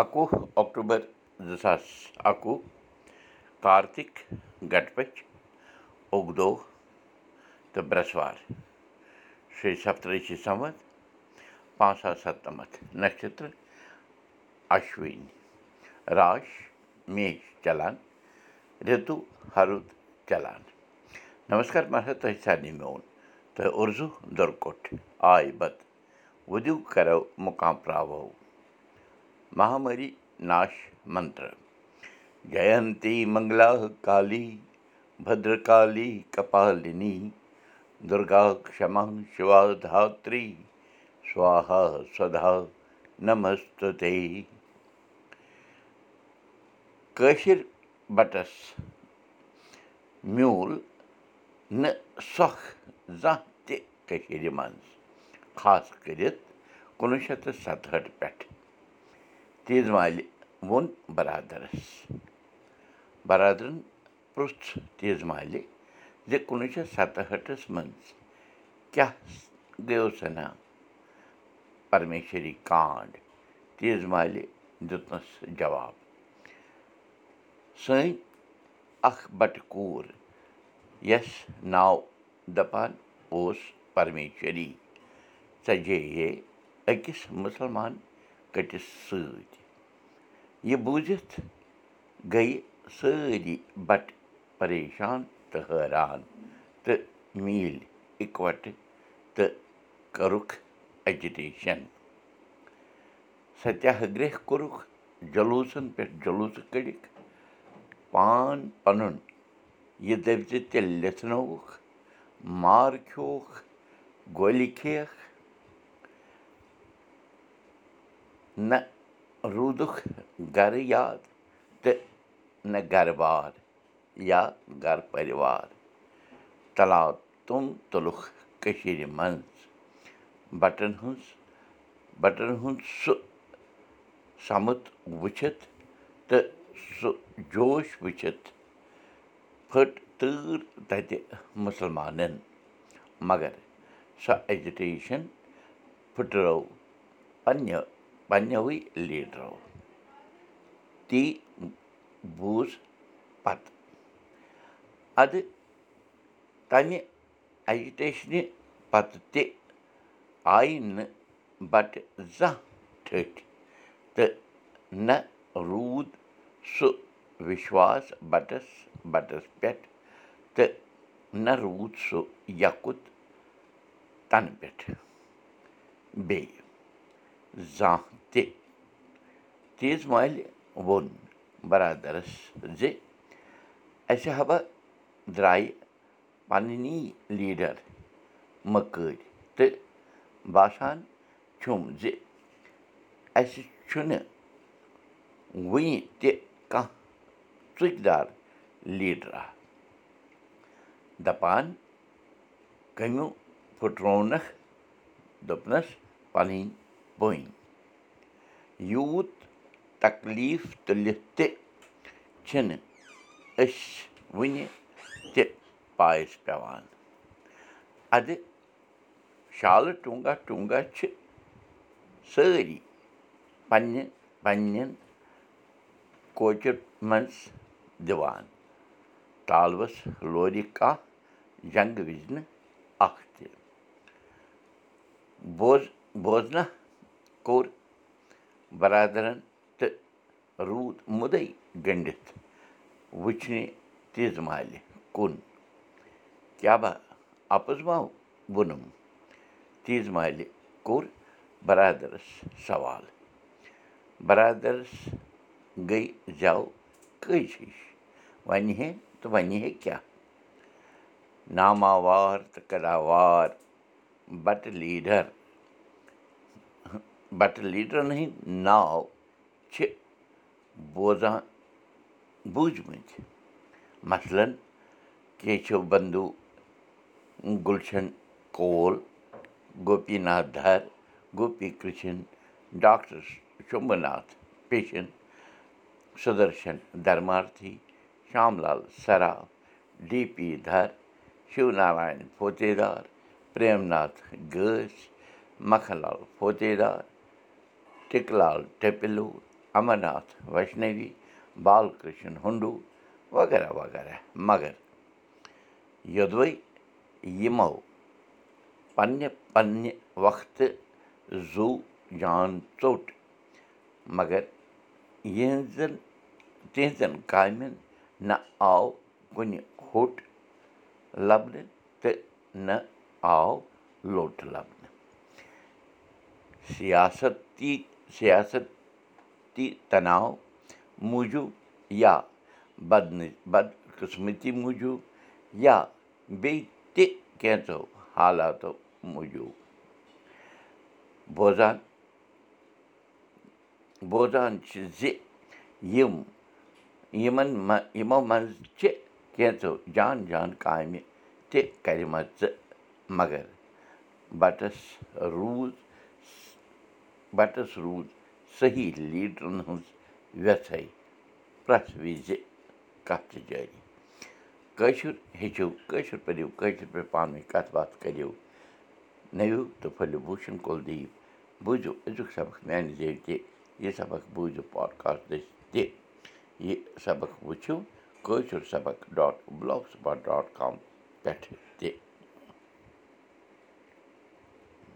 اَکوُہ اکٹوٗبر زٕ ساس اَکوُہ کارتِک گٹپٔچ اُگدو تہٕ برٛٮ۪سوار شیٚیہِ سَتتٕرشی سَمتھ پانٛژھ ساس سَتنَمَتھ نَشترٕ اَشوٕنۍ راش میش چلان رِتُو ہرُد چلان نمسکار مہراج تۄہہِ سارنٕے میون تہٕ اُرزوٗ دُرکوٚٹھ آے بتہٕ وُدِو کَرو مُقام پراوو مہامری ناش منتر جینتی منگلا کالی بدرکالی کپالِنی دُرگا کما شِوا دھتری سوہا سدا نمستُتے کٲشِر بَٹَس میوٗل نہٕ سۄکھ زانٛہہ تہِ کٔشیٖرِ منٛز خاص کٔرِتھ کُنوُہ شیٚتھ تہٕ سَتہٲٹھ پٮ۪ٹھ تیٖژ مالہِ ووٚن بَرادَرَس بَرادرَن پرُٛژھ تیٖژ مالہِ زِ کُنوُہ شیٚتھ سَتہٲٹھَس منٛز کیٛاہ گٔیو سَنا پرمیشؤری کانٛڈ تیٖژ مالہِ دیُتنَس جواب سٲنۍ اَکھ بَٹہٕ کوٗر یَس ناو دَپان اوس پرمیشؤری ژَجے ہے أکِس مُسلمان کٔٹِس سۭتۍ یہِ بوٗزِتھ گٔیہِ سٲری بَٹہٕ پریشان تہٕ حٲران تہٕ میٖلۍ اِکوَٹہٕ تہٕ کٔرٕکھ اٮ۪جِٹیشَن سَتیا گرٛہ کوٚرُکھ جلوٗسَن پٮ۪ٹھ جلوٗسہٕ کٔڑِکھ پان پَنُن یہِ دٔپۍ زِ تیٚلہِ لِتھنووُکھ مار کھیوٚوُکھ گولہِ کھیٚیَکھ نہ روٗدُکھ گَرٕ یاد تہٕ نہ گَرٕ بار یا گَرٕ پٔرِوار تَلاو تِم تُلُکھ کٔشیٖرِ منٛز بَٹَن ہٕنٛز بَٹَن ہُنٛد سُہ سَمٕت وٕچھِتھ تہٕ سُہ جوش وٕچھِتھ پھٔٹ تۭر تَتہِ مُسلمانَن مگر سۄ اٮ۪جِٹیشَن پھٕٹرٲو پنٛنہِ پنٛنیوٕے لیٖڈرو تی بوٗز پَتہٕ اَدٕ تَمہِ اٮ۪جِٹیشنہِ پَتہٕ تہِ آیہِ نہٕ بَٹہٕ زانٛہہ ٹھٔٹھۍ تہٕ نہ روٗد سُہ وِشواس بَٹَس بَٹَس پٮ۪ٹھ تہٕ نہ روٗد سُہ یَکُت تَنہٕ پٮ۪ٹھٕ تیٖژ مالہِ ووٚن بَرادَرَس زِ اَسہِ ہَبا درٛایہِ پَنٕنی لیٖڈَر مٔکٕرۍ تہٕ باسان چھُم زِ اَسہِ چھُنہٕ وٕنہِ تہِ کانٛہہ ژُکۍ دار لیٖڈرا دَپان کٔمیوٗ پھٕٹروونَکھ دوٚپنَس پَنٕنۍ بٔنۍ یوٗت تکلیٖف تُلِتھ تہِ چھِنہٕ أسۍ وٕنہِ تہِ پایَس پٮ۪وان۔ اَدٕ شالہٕ ٹوٗنٛگا ٹوٗنٛگا چھِ سٲری پنٛنہِ پنٛنٮ۪ن کوچَن منٛز دِوان۔ تالوَس لورِ کانٛہہ جنٛگہٕ وِزِ نہٕ اَکھ تہِ۔ بوز بوزنا کوٚر بَرادَرَن تہٕ روٗد مُدَے گٔنٛڈِتھ وٕچھنہِ تیٖژ مالہِ کُن۔ کیٛاہ با اَپُز ما ووٚنُم؟ تیٖژ مالہِ کوٚر بَرادَرَس سوال۔ بَرادَرَس گٔے زٮ۪و کٔج ہِش۔ وَنہِ ہے تہٕ وَنہِ ہے کیٛاہ؟ ناماوار تہٕ کَداوار بَٹہٕ لیٖڈَر بَٹہٕ لیٖڈرَن ہٕنٛدۍ ناو چھِ بوزان بوٗزمٕتۍ مثلاً کیشو بنٛدوٗ گُلشَن کول Gopi Nath Dar Gopi Krishan doctor Shambnath Peshin Sudarshan Darmarthi Sham Lal سَراف D P دَر شِو نارایَن فوتے دار پرٛیم ناتھ گٲسۍ مکھن لال فوتے دار ٹِکہٕ لال ٹیٚپِلوٗ اَمرناتھ ویشنوی بال کِرٛشن ہُنٛڈوٗ وغیرہ وغیرہ مگر یوٚدوَے یِمو پنٛنہِ پنٛنہِ وقتہٕ زوٗ جان ژوٚٹ مگر یِہٕنٛزَن تِہنٛزَن کامٮ۪ن نہ آو کُنہِ ہوٚٹ لَبنہٕ تہٕ نہ آو لوٚٹ لَبنہٕ سِیاستی سِیاستی تناو موٗجوٗب یا بدنہٕ بدقٕسمٔتی موٗجوٗب یا بیٚیہِ کینٛژھو حالاتو موٗجوٗب بوزان بوزان چھِ زِ یِم یِمَن یِمو منٛز چھِ کینٛژھو جان جان کامہِ تہِ کَرِمَژٕ مگر بَٹَس روٗز بَٹَس روٗز صحیح لیٖڈرَن ہٕنٛز وٮ۪ژھَے پرٛٮ۪تھ وِزِ کَتھٕ جٲری کٲشُر ہیٚچھِو کٲشُر پٔرِو کٲشِر پٲٹھۍ پانہٕ ؤنۍ کَتھ باتھ کٔرِو نٔوِو تہٕ پھٔلِو بوٗشَن کُلدیٖپ بوٗزِو أزیُک سبق میٛانہِ ذٔریعہِ تہِ یہِ سبق بوٗزِو پاڈکاسٹ تہِ یہِ سبق وٕچھِو کٲشُر سبق dot blogspot dot com پٮ۪ٹھٕ تہِ